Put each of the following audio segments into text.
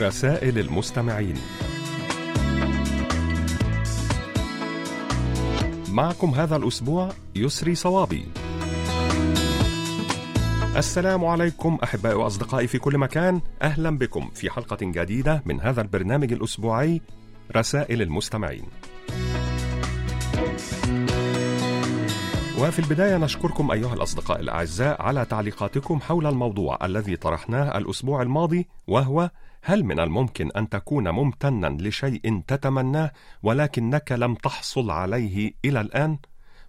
رسائل المستمعين. معكم هذا الأسبوع يسري صوابي. السلام عليكم أحبائي وأصدقائي في كل مكان. أهلا بكم في حلقة جديدة من هذا البرنامج الأسبوعي رسائل المستمعين. وفي البداية نشكركم أيها الأصدقاء الأعزاء على تعليقاتكم حول الموضوع الذي طرحناه الأسبوع الماضي وهو هل من الممكن أن تكون ممتنا لشيء تتمناه ولكنك لم تحصل عليه إلى الآن؟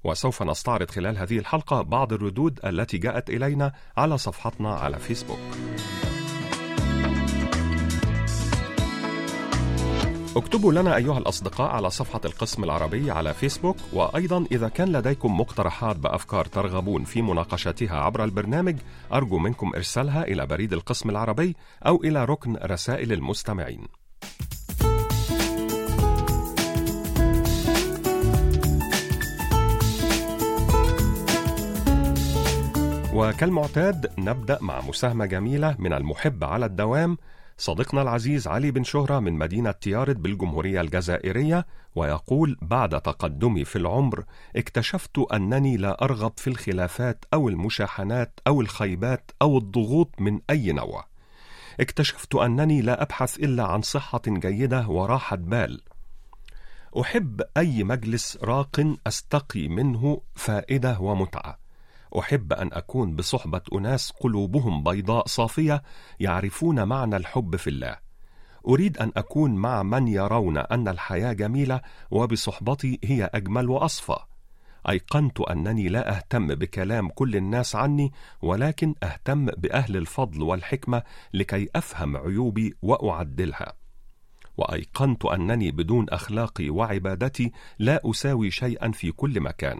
وسوف نستعرض خلال هذه الحلقة بعض الردود التي جاءت إلينا على صفحتنا على فيسبوك. اكتبوا لنا أيها الأصدقاء على صفحة القسم العربي على فيسبوك وأيضا إذا كان لديكم مقترحات بأفكار ترغبون في مناقشتها عبر البرنامج أرجو منكم إرسالها إلى بريد القسم العربي أو إلى ركن رسائل المستمعين. وكالمعتاد نبدأ مع مساهمة جميلة من المحب على الدوام صديقنا العزيز علي بن شهرة من مدينة تيارد بالجمهورية الجزائرية ويقول بعد تقدمي في العمر اكتشفت أنني لا أرغب في الخلافات أو المشاحنات أو الخيبات أو الضغوط من أي نوع. اكتشفت أنني لا أبحث إلا عن صحة جيدة وراحة بال. أحب أي مجلس راق أستقي منه فائدة ومتعة. أحب أن أكون بصحبة أناس قلوبهم بيضاء صافية يعرفون معنى الحب في الله. أريد أن أكون مع من يرون أن الحياة جميلة وبصحبتي هي أجمل وأصفى. أيقنت أنني لا أهتم بكلام كل الناس عني ولكن أهتم بأهل الفضل والحكمة لكي أفهم عيوبي وأعدلها. وأيقنت أنني بدون أخلاقي وعبادتي لا أساوي شيئا في كل مكان.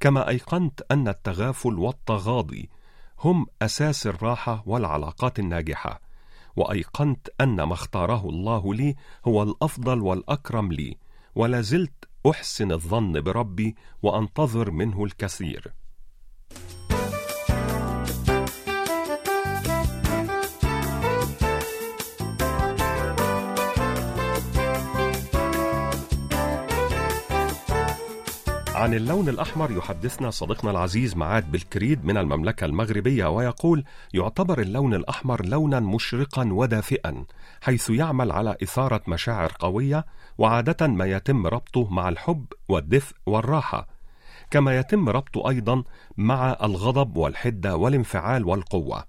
كما أيقنت أن التغافل والتغاضي هم أساس الراحة والعلاقات الناجحة وأيقنت أن ما اختاره الله لي هو الأفضل والأكرم لي ولا زلت أحسن الظن بربي وأنتظر منه الكثير. عن اللون الأحمر يحدثنا صديقنا العزيز معاد بالكريد من المملكة المغربية ويقول يعتبر اللون الأحمر لونا مشرقا ودافئا حيث يعمل على إثارة مشاعر قوية وعادة ما يتم ربطه مع الحب والدفء والراحة. كما يتم ربطه أيضا مع الغضب والحدة والانفعال والقوة.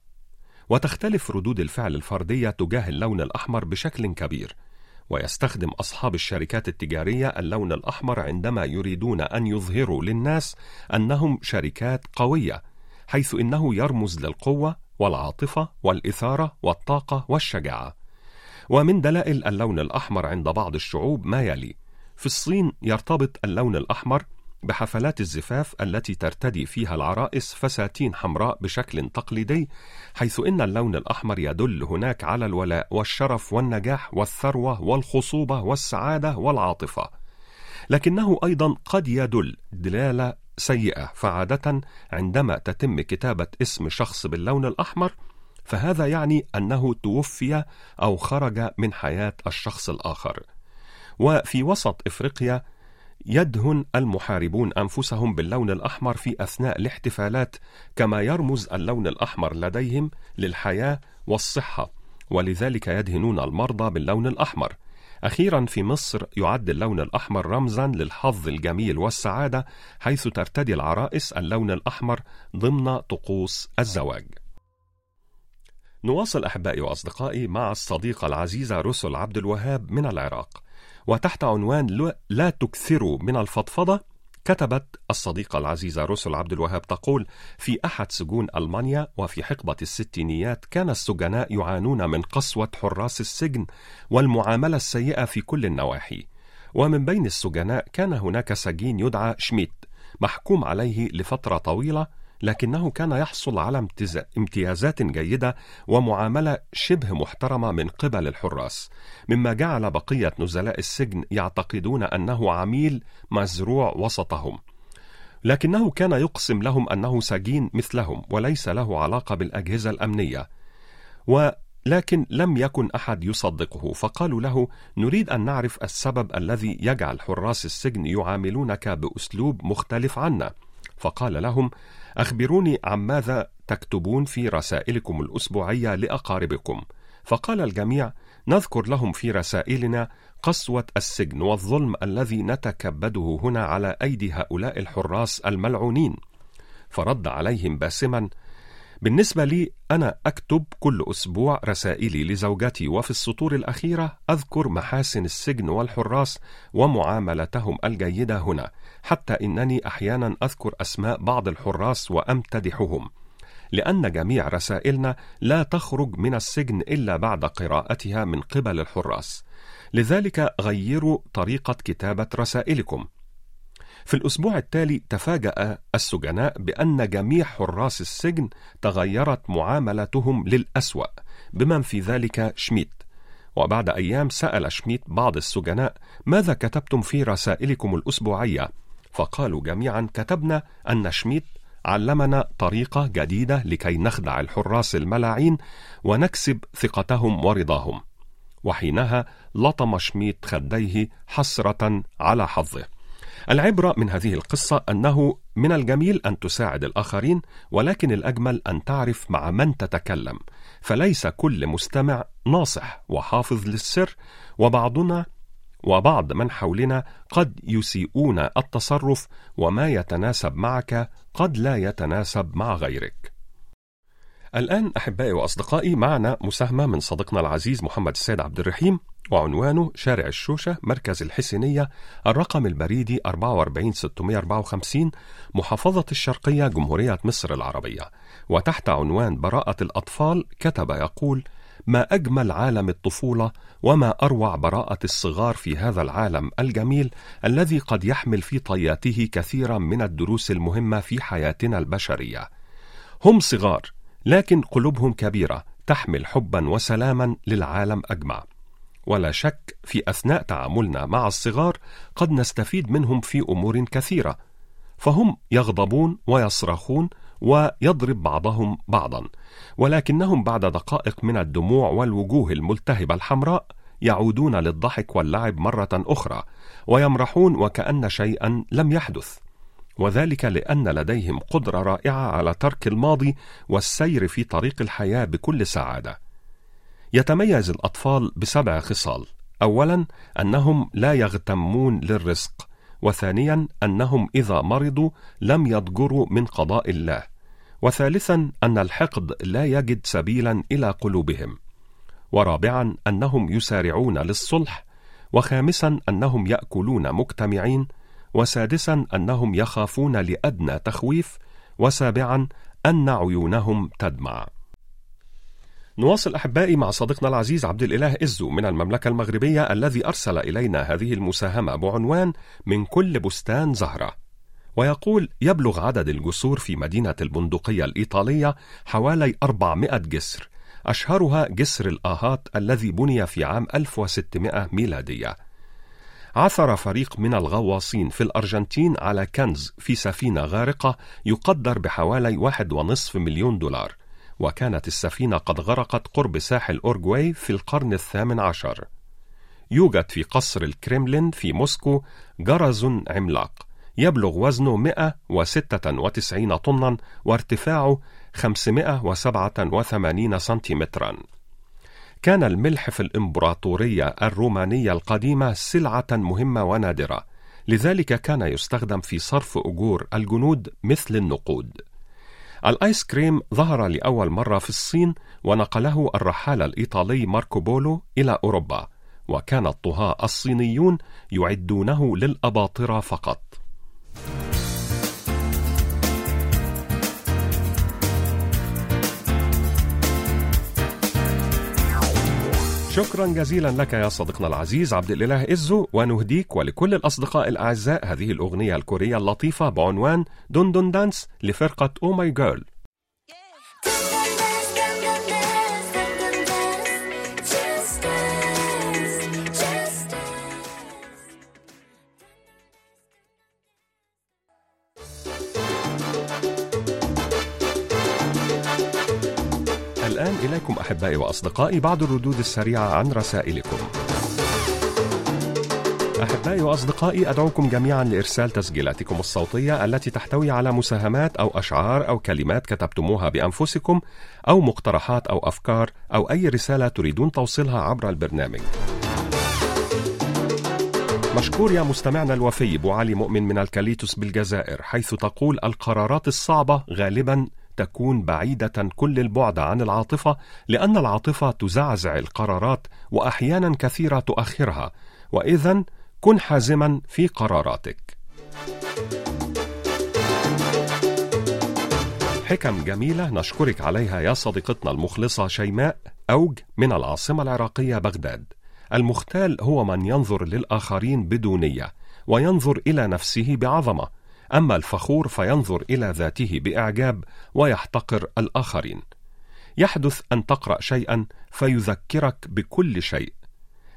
وتختلف ردود الفعل الفردية تجاه اللون الأحمر بشكل كبير. ويستخدم أصحاب الشركات التجارية اللون الأحمر عندما يريدون أن يظهروا للناس أنهم شركات قوية، حيث إنه يرمز للقوة والعاطفة والإثارة والطاقة والشجاعة. ومن دلائل اللون الأحمر عند بعض الشعوب ما يلي: في الصين يرتبط اللون الأحمر بحفلات الزفاف التي ترتدي فيها العرائس فساتين حمراء بشكل تقليدي حيث إن اللون الأحمر يدل هناك على الولاء والشرف والنجاح والثروة والخصوبة والسعادة والعاطفة. لكنه أيضا قد يدل دلالة سيئة فعادة عندما تتم كتابة اسم شخص باللون الأحمر فهذا يعني أنه توفي أو خرج من حياة الشخص الآخر. وفي وسط إفريقيا يدهن المحاربون أنفسهم باللون الأحمر في أثناء الاحتفالات كما يرمز اللون الأحمر لديهم للحياة والصحة ولذلك يدهنون المرضى باللون الأحمر. أخيرا في مصر يعد اللون الأحمر رمزا للحظ الجميل والسعادة حيث ترتدي العرائس اللون الأحمر ضمن طقوس الزواج. نواصل أحبائي وأصدقائي مع الصديقة العزيزة رسل عبد الوهاب من العراق. وتحت عنوان لا تكثروا من الفضفضة كتبت الصديقة العزيزة رسل عبد الوهاب تقول في أحد سجون ألمانيا وفي حقبة الستينيات كان السجناء يعانون من قسوة حراس السجن والمعاملة السيئة في كل النواحي. ومن بين السجناء كان هناك سجين يدعى شميت محكوم عليه لفترة طويلة لكنه كان يحصل على امتيازات جيدة ومعاملة شبه محترمة من قبل الحراس، مما جعل بقية نزلاء السجن يعتقدون أنه عميل مزروع وسطهم. لكنه كان يقسم لهم أنه سجين مثلهم وليس له علاقة بالأجهزة الأمنية. و لكن لم يكن أحد يصدقه فقالوا له نريد أن نعرف السبب الذي يجعل حراس السجن يعاملونك بأسلوب مختلف عنا فقال لهم أخبروني عن ماذا تكتبون في رسائلكم الأسبوعية لأقاربكم. فقال الجميع نذكر لهم في رسائلنا قسوة السجن والظلم الذي نتكبده هنا على أيدي هؤلاء الحراس الملعونين. فرد عليهم باسما بالنسبة لي أنا أكتب كل أسبوع رسائلي لزوجتي وفي السطور الأخيرة أذكر محاسن السجن والحراس ومعاملتهم الجيدة هنا حتى إنني أحيانا أذكر أسماء بعض الحراس وأمتدحهم لأن جميع رسائلنا لا تخرج من السجن إلا بعد قراءتها من قبل الحراس لذلك غيروا طريقة كتابة رسائلكم. في الأسبوع التالي تفاجأ السجناء بأن جميع حراس السجن تغيرت معاملتهم للأسوأ بمن في ذلك شميت. وبعد أيام سأل شميت بعض السجناء ماذا كتبتم في رسائلكم الأسبوعية؟ فقالوا جميعا كتبنا أن شميت علمنا طريقة جديدة لكي نخدع الحراس الملاعين ونكسب ثقتهم ورضاهم. وحينها لطم شميت خديه حسرة على حظه. العبرة من هذه القصة أنه من الجميل أن تساعد الآخرين ولكن الأجمل أن تعرف مع من تتكلم. فليس كل مستمع ناصح وحافظ للسر وبعضنا وبعض من حولنا قد يسيئون التصرف وما يتناسب معك قد لا يتناسب مع غيرك. الآن أحبائي وأصدقائي معنا مساهمة من صديقنا العزيز محمد السيد عبد الرحيم وعنوانه شارع الشوشة مركز الحسينية الرقم البريدي 44654 محافظة الشرقية جمهورية مصر العربية. وتحت عنوان براءة الأطفال كتب يقول ما أجمل عالم الطفولة وما أروع براءة الصغار في هذا العالم الجميل الذي قد يحمل في طياته كثيرا من الدروس المهمة في حياتنا البشرية. هم صغار لكن قلوبهم كبيرة تحمل حبا وسلاما للعالم أجمع. ولا شك في أثناء تعاملنا مع الصغار قد نستفيد منهم في أمور كثيرة. فهم يغضبون ويصرخون ويضرب بعضهم بعضا. ولكنهم بعد دقائق من الدموع والوجوه الملتهبة الحمراء يعودون للضحك واللعب مرة أخرى ويمرحون وكأن شيئا لم يحدث. وذلك لأن لديهم قدرة رائعة على ترك الماضي والسير في طريق الحياة بكل سعادة. يتميز الأطفال بسبع خصال. أولا أنهم لا يغتمون للرزق. وثانيا أنهم إذا مرضوا لم يضجروا من قضاء الله. وثالثا أن الحقد لا يجد سبيلا إلى قلوبهم. ورابعا أنهم يسارعون للصلح. وخامسا أنهم يأكلون مجتمعين وسادسا أنهم يخافون لأدنى تخويف وسابعا أن عيونهم تدمع. نواصل أحبائي مع صديقنا العزيز عبد الإله إزو من المملكة المغربية الذي أرسل إلينا هذه المساهمة بعنوان من كل بستان زهرة. ويقول يبلغ عدد الجسور في مدينة البندقية الإيطالية حوالي 400 جسر أشهرها جسر الآهات الذي بني في عام 1600 ميلادية. عثر فريق من الغواصين في الأرجنتين على كنز في سفينة غارقة يقدر بحوالي واحد ونصف مليون دولار. وكانت السفينة قد غرقت قرب ساحل أورجواي في القرن الثامن عشر. يوجد في قصر الكريملين في موسكو جرس عملاق. يبلغ وزنه 196 طنا وارتفاعه 587 سنتيمترا. كان الملح في الإمبراطورية الرومانية القديمة سلعة مهمة ونادرة. لذلك كان يستخدم في صرف أجور الجنود مثل النقود. الآيس كريم ظهر لأول مرة في الصين ونقله الرحالة الإيطالي ماركو بولو إلى أوروبا وكان الطهاة الصينيون يعدونه للأباطرة فقط. شكرا جزيلا لك يا صديقنا العزيز عبد الإله إزو ونهديك ولكل الأصدقاء الأعزاء. هذه الأغنية الكورية اللطيفة بعنوان دون دون دانس لفرقة أو ماي جيرل أحبائي وأصدقائي بعض الردود السريعة عن رسائلكم أحبائي وأصدقائي أدعوكم جميعا لإرسال تسجيلاتكم الصوتية التي تحتوي على مساهمات أو أشعار أو كلمات كتبتموها بأنفسكم أو مقترحات أو أفكار أو أي رسالة تريدون توصيلها عبر البرنامج. مشكور يا مستمعنا الوفي أبو علي مؤمن من الكاليتوس بالجزائر حيث تقول القرارات الصعبة غالبا تكون بعيدة كل البعد عن العاطفة لأن العاطفة تزعزع القرارات وأحيانا كثيرة تؤخرها وإذا كن حازما في قراراتك. حكم جميلة نشكرك عليها يا صديقتنا المخلصة شيماء أوج من العاصمة العراقية بغداد. المختال هو من ينظر للآخرين بدونية وينظر إلى نفسه بعظمة، أما الفخور فينظر إلى ذاته بإعجاب ويحتقر الآخرين. يحدث أن تقرأ شيئا فيذكرك بكل شيء.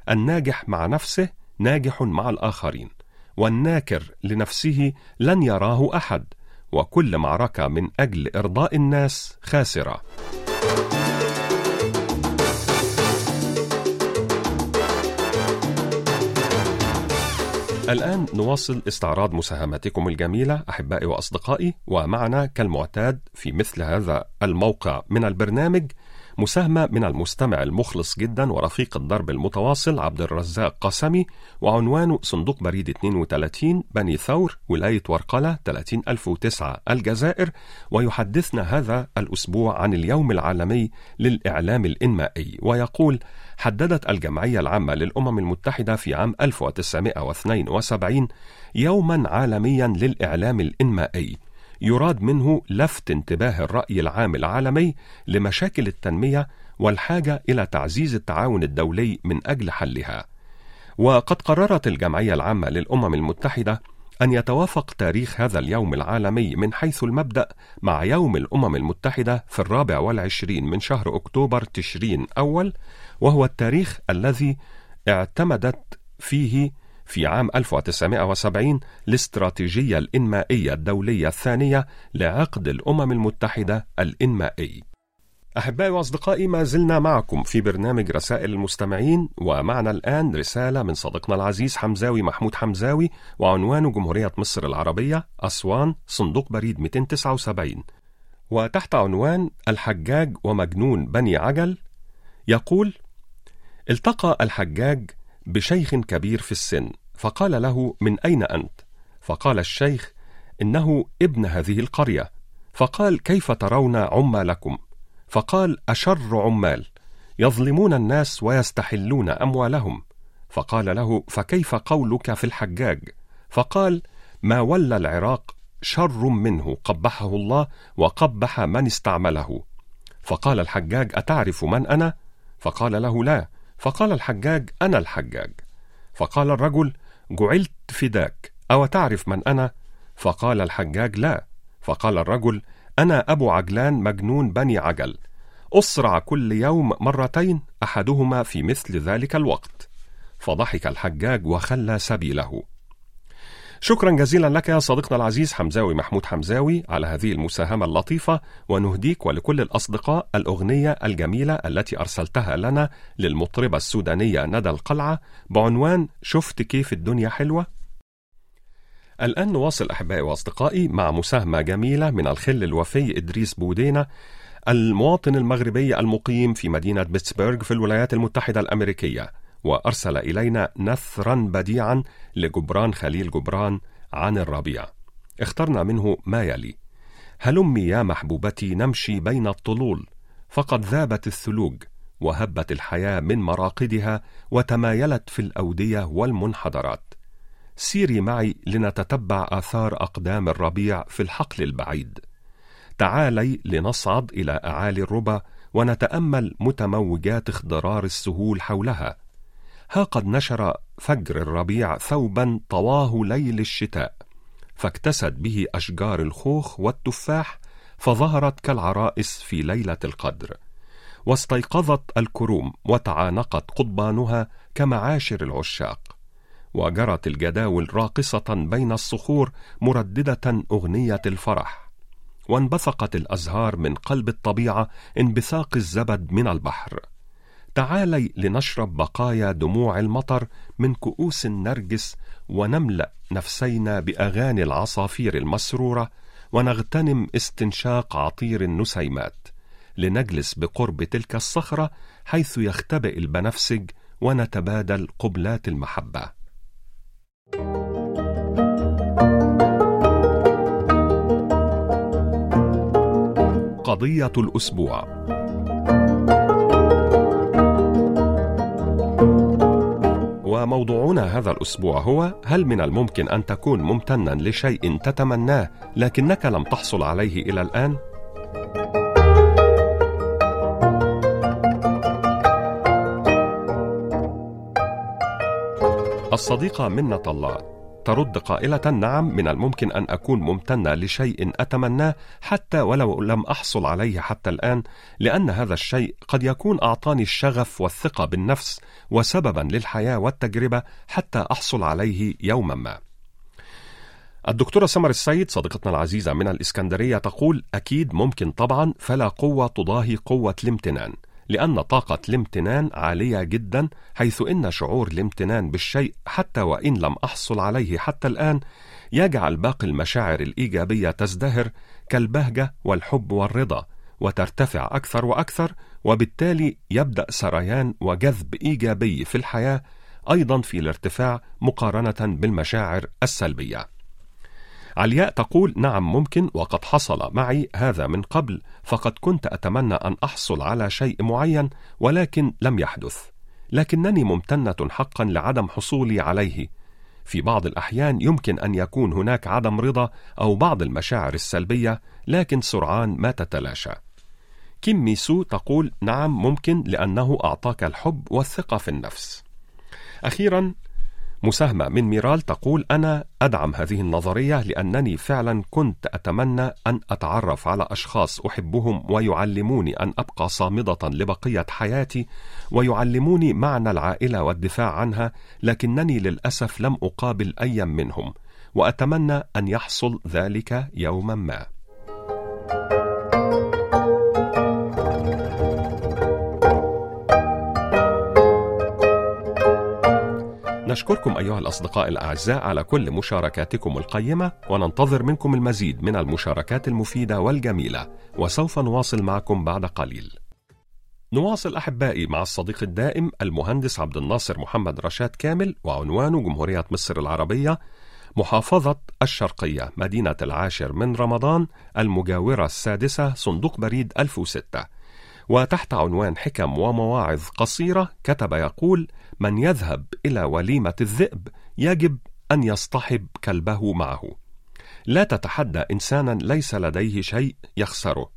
الناجح مع نفسه ناجح مع الآخرين، والناكر لنفسه لن يراه أحد، وكل معركة من أجل إرضاء الناس خاسرة. الآن نواصل استعراض مساهماتكم الجميلة أحبائي وأصدقائي ومعنا كالمعتاد في مثل هذا الموقع. من البرنامج مساهمة من المستمع المخلص جدا ورفيق الدرب المتواصل عبد الرزاق قاسمي وعنوانه صندوق بريد 32 بني ثور ولاية ورقلة 30009 الجزائر. ويحدثنا هذا الأسبوع عن اليوم العالمي للإعلام الإنمائي. ويقول حددت الجمعية العامة للأمم المتحدة في عام 1972 يوما عالميا للإعلام الإنمائي. يراد منه لفت انتباه الرأي العام العالمي لمشاكل التنمية والحاجة إلى تعزيز التعاون الدولي من أجل حلها. وقد قررت الجمعية العامة للأمم المتحدة أن يتوافق تاريخ هذا اليوم العالمي من حيث المبدأ مع يوم الأمم المتحدة في الرابع والعشرين من شهر أكتوبر تشرين أول وهو التاريخ الذي اعتمدت فيه في عام 1970 الاستراتيجية الإنمائية الدولية الثانية لعقد الأمم المتحدة الإنمائي. أحبائي وأصدقائي ما زلنا معكم في برنامج رسائل المستمعين ومعنا الآن رسالة من صديقنا العزيز حمزاوي محمود حمزاوي وعنوانه جمهورية مصر العربية أسوان صندوق بريد 279 وتحت عنوان الحجاج ومجنون بني عجل يقول التقى الحجاج بشيخ كبير في السن فقال له من أين أنت؟ فقال الشيخ إنه ابن هذه القرية. فقال كيف ترون عمالكم؟ فقال أشر عمال يظلمون الناس ويستحلون أموالهم. فقال له فكيف قولك في الحجاج؟ فقال ما ولى العراق شر منه قبحه الله وقبح من استعمله. فقال الحجاج أتعرف من أنا؟ فقال له لا فقال الحجاج أنا الحجاج. فقال الرجل جعلت فداك أو تعرف من أنا؟ فقال الحجاج لا. فقال الرجل أنا أبو عجلان مجنون بني عجل. أسرع كل يوم مرتين أحدهما في مثل ذلك الوقت. فضحك الحجاج وخلى سبيله. شكرا جزيلا لك يا صديقنا العزيز حمزاوي محمود حمزاوي على هذه المساهمة اللطيفة ونهديك ولكل الأصدقاء الأغنية الجميلة التي أرسلتها لنا للمطربة السودانية ندى القلعة بعنوان شفت كيف الدنيا حلوة؟ الآن نواصل أحبائي وأصدقائي مع مساهمة جميلة من الخل الوفي إدريس بودينا المواطن المغربي المقيم في مدينة بيتسبرغ في الولايات المتحدة الأمريكية وأرسل إلينا نثرا بديعا لجبران خليل جبران عن الربيع. اخترنا منه ما يلي. هلمي يا محبوبتي نمشي بين الطلول. فقد ذابت الثلوج وهبت الحياة من مراقدها وتمايلت في الأودية والمنحدرات. سيري معي لنتتبع آثار أقدام الربيع في الحقل البعيد. تعالي لنصعد إلى أعالي الربا ونتأمل متموجات اخضرار السهول حولها. ها قد نشر فجر الربيع ثوبا طواه ليل الشتاء فاكتست به أشجار الخوخ والتفاح فظهرت كالعرائس في ليلة القدر. واستيقظت الكروم وتعانقت قضبانها كمعاشر العشاق. وجرت الجداول راقصة بين الصخور مرددة أغنية الفرح. وانبثقت الأزهار من قلب الطبيعة انبثاق الزبد من البحر. تعالي لنشرب بقايا دموع المطر من كؤوس النرجس ونملأ نفسينا بأغاني العصافير المسرورة ونغتنم استنشاق عطير النسيمات لنجلس بقرب تلك الصخرة حيث يختبئ البنفسج ونتبادل قبلات المحبة. قضية الأسبوع وموضوعنا هذا الأسبوع هو هل من الممكن أن تكون ممتنا لشيء تتمناه لكنك لم تحصل عليه إلى الآن؟ الصديقة منة الله ترد قائلة نعم من الممكن أن أكون ممتنة لشيء أتمناه حتى ولو لم أحصل عليه حتى الآن لأن هذا الشيء قد يكون أعطاني الشغف والثقة بالنفس وسببا للحياة والتجربة حتى أحصل عليه يوما ما. الدكتورة سمر السيد صديقتنا العزيزة من الإسكندرية تقول أكيد ممكن طبعا فلا قوة تضاهي قوة الامتنان. لأن طاقة الامتنان عالية جدا حيث إن شعور الامتنان بالشيء حتى وإن لم أحصل عليه حتى الآن يجعل باقي المشاعر الإيجابية تزدهر كالبهجة والحب والرضا وترتفع أكثر وأكثر وبالتالي يبدأ سريان وجذب إيجابي في الحياة أيضا في الارتفاع مقارنة بالمشاعر السلبية. علياء تقول نعم ممكن وقد حصل معي هذا من قبل فقد كنت أتمنى أن أحصل على شيء معين ولكن لم يحدث. لكنني ممتنة حقا لعدم حصولي عليه. في بعض الأحيان يمكن أن يكون هناك عدم رضا أو بعض المشاعر السلبية لكن سرعان ما تتلاشى. كيم ميسو تقول نعم ممكن لأنه أعطاك الحب والثقة في النفس. أخيرا مساهمة من ميرال تقول أنا أدعم هذه النظرية لأنني فعلا كنت أتمنى أن أتعرف على أشخاص أحبهم ويعلموني أن أبقى صامدة لبقية حياتي ويعلموني معنى العائلة والدفاع عنها لكنني للأسف لم أقابل أي منهم وأتمنى أن يحصل ذلك يوما ما. نشكركم أيها الأصدقاء الأعزاء على كل مشاركاتكم القيمة وننتظر منكم المزيد من المشاركات المفيدة والجميلة وسوف نواصل معكم بعد قليل. نواصل أحبائي مع الصديق الدائم المهندس عبد الناصر محمد رشاد كامل وعنوانه جمهورية مصر العربية محافظة الشرقية مدينة العاشر من رمضان المجاورة السادسة صندوق بريد 1006 وتحت عنوان حكم ومواعظ قصيرة كتب يقول من يذهب إلى وليمة الذئب يجب أن يصطحب كلبه معه. لا تتحدى إنسانا ليس لديه شيء يخسره.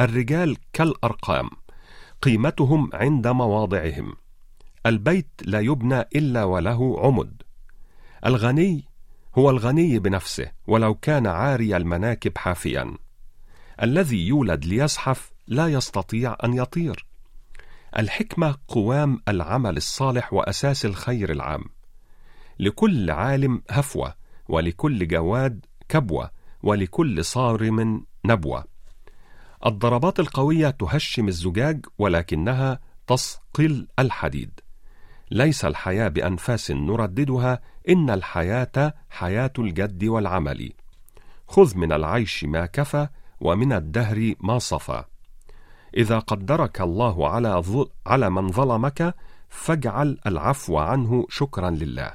الرجال كالأرقام قيمتهم عند مواضعهم. البيت لا يبنى إلا وله عمد. الغني هو الغني بنفسه ولو كان عاري المناكب حافيا. الذي يولد ليزحف لا يستطيع أن يطير. الحكمة قوام العمل الصالح وأساس الخير العام. لكل عالم هفوة ولكل جواد كبوة ولكل صارم نبوة. الضربات القوية تهشم الزجاج ولكنها تصقل الحديد. ليس الحياة بأنفاس نرددها إن الحياة حياة الجد والعمل. خذ من العيش ما كفى ومن الدهر ما صفى. إذا قدرك الله على على من ظلمك فاجعل العفو عنه شكرا لله.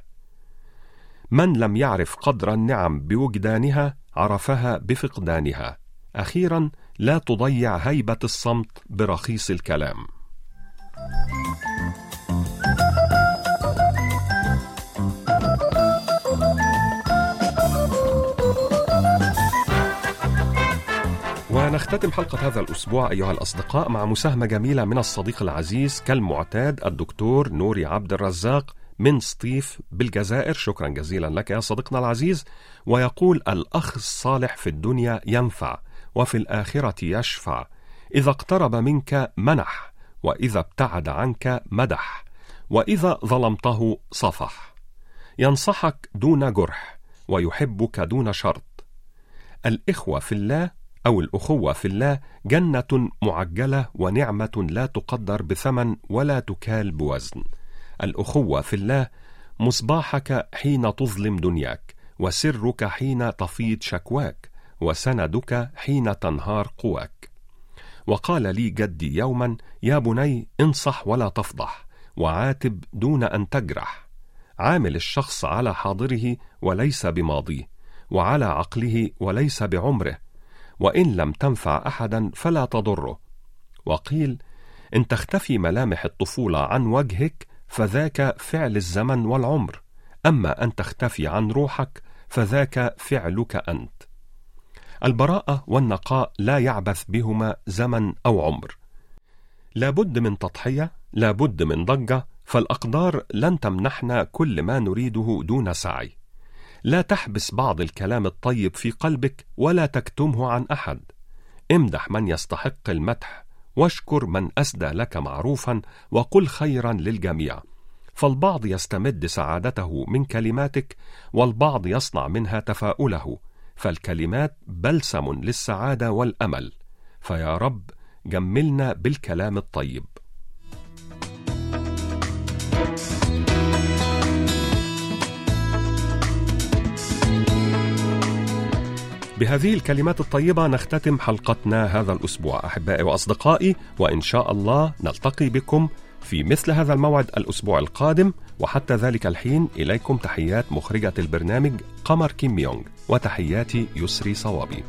من لم يعرف قدر النعم بوجدانها عرفها بفقدانها. أخيرا لا تضيع هيبة الصمت برخيص الكلام. ونختتم حلقة هذا الأسبوع أيها الأصدقاء مع مساهمة جميلة من الصديق العزيز كالمعتاد الدكتور نوري عبد الرزاق من سطيف بالجزائر. شكرا جزيلا لك يا صديقنا العزيز. ويقول الأخ الصالح في الدنيا ينفع وفي الآخرة يشفع. إذا اقترب منك منح وإذا ابتعد عنك مدح وإذا ظلمته صفح. ينصحك دون جرح ويحبك دون شرط. الإخوة في الله أو الأخوة في الله جنة معجلة ونعمة لا تقدر بثمن ولا تكال بوزن. الأخوة في الله مصباحك حين تظلم دنياك، وسرك حين تفيض شكواك، وسندك حين تنهار قواك. وقال لي جدي يوما: يا بني انصح ولا تفضح، وعاتب دون أن تجرح. عامل الشخص على حاضره وليس بماضيه، وعلى عقله وليس بعمره. وإن لم تنفع احدا فلا تضره. وقيل إن تختفي ملامح الطفولة عن وجهك فذاك فعل الزمن والعمر. أما أن تختفي عن روحك فذاك فعلك أنت. البراءة والنقاء لا يعبث بهما زمن أو عمر. لابد من تضحية لابد من ضجة فالأقدار لن تمنحنا كل ما نريده دون سعي. لا تحبس بعض الكلام الطيب في قلبك ولا تكتمه عن أحد. امدح من يستحق المدح واشكر من أسدى لك معروفا وقل خيرا للجميع. فالبعض يستمد سعادته من كلماتك والبعض يصنع منها تفاؤله. فالكلمات بلسم للسعادة والأمل. فيا رب جملنا بالكلام الطيب. بهذه الكلمات الطيبة نختتم حلقتنا هذا الأسبوع أحبائي وأصدقائي وإن شاء الله نلتقي بكم في مثل هذا الموعد الأسبوع القادم وحتى ذلك الحين إليكم تحيات مخرجة البرنامج قمر كيم يونغ وتحياتي يسري صوابي.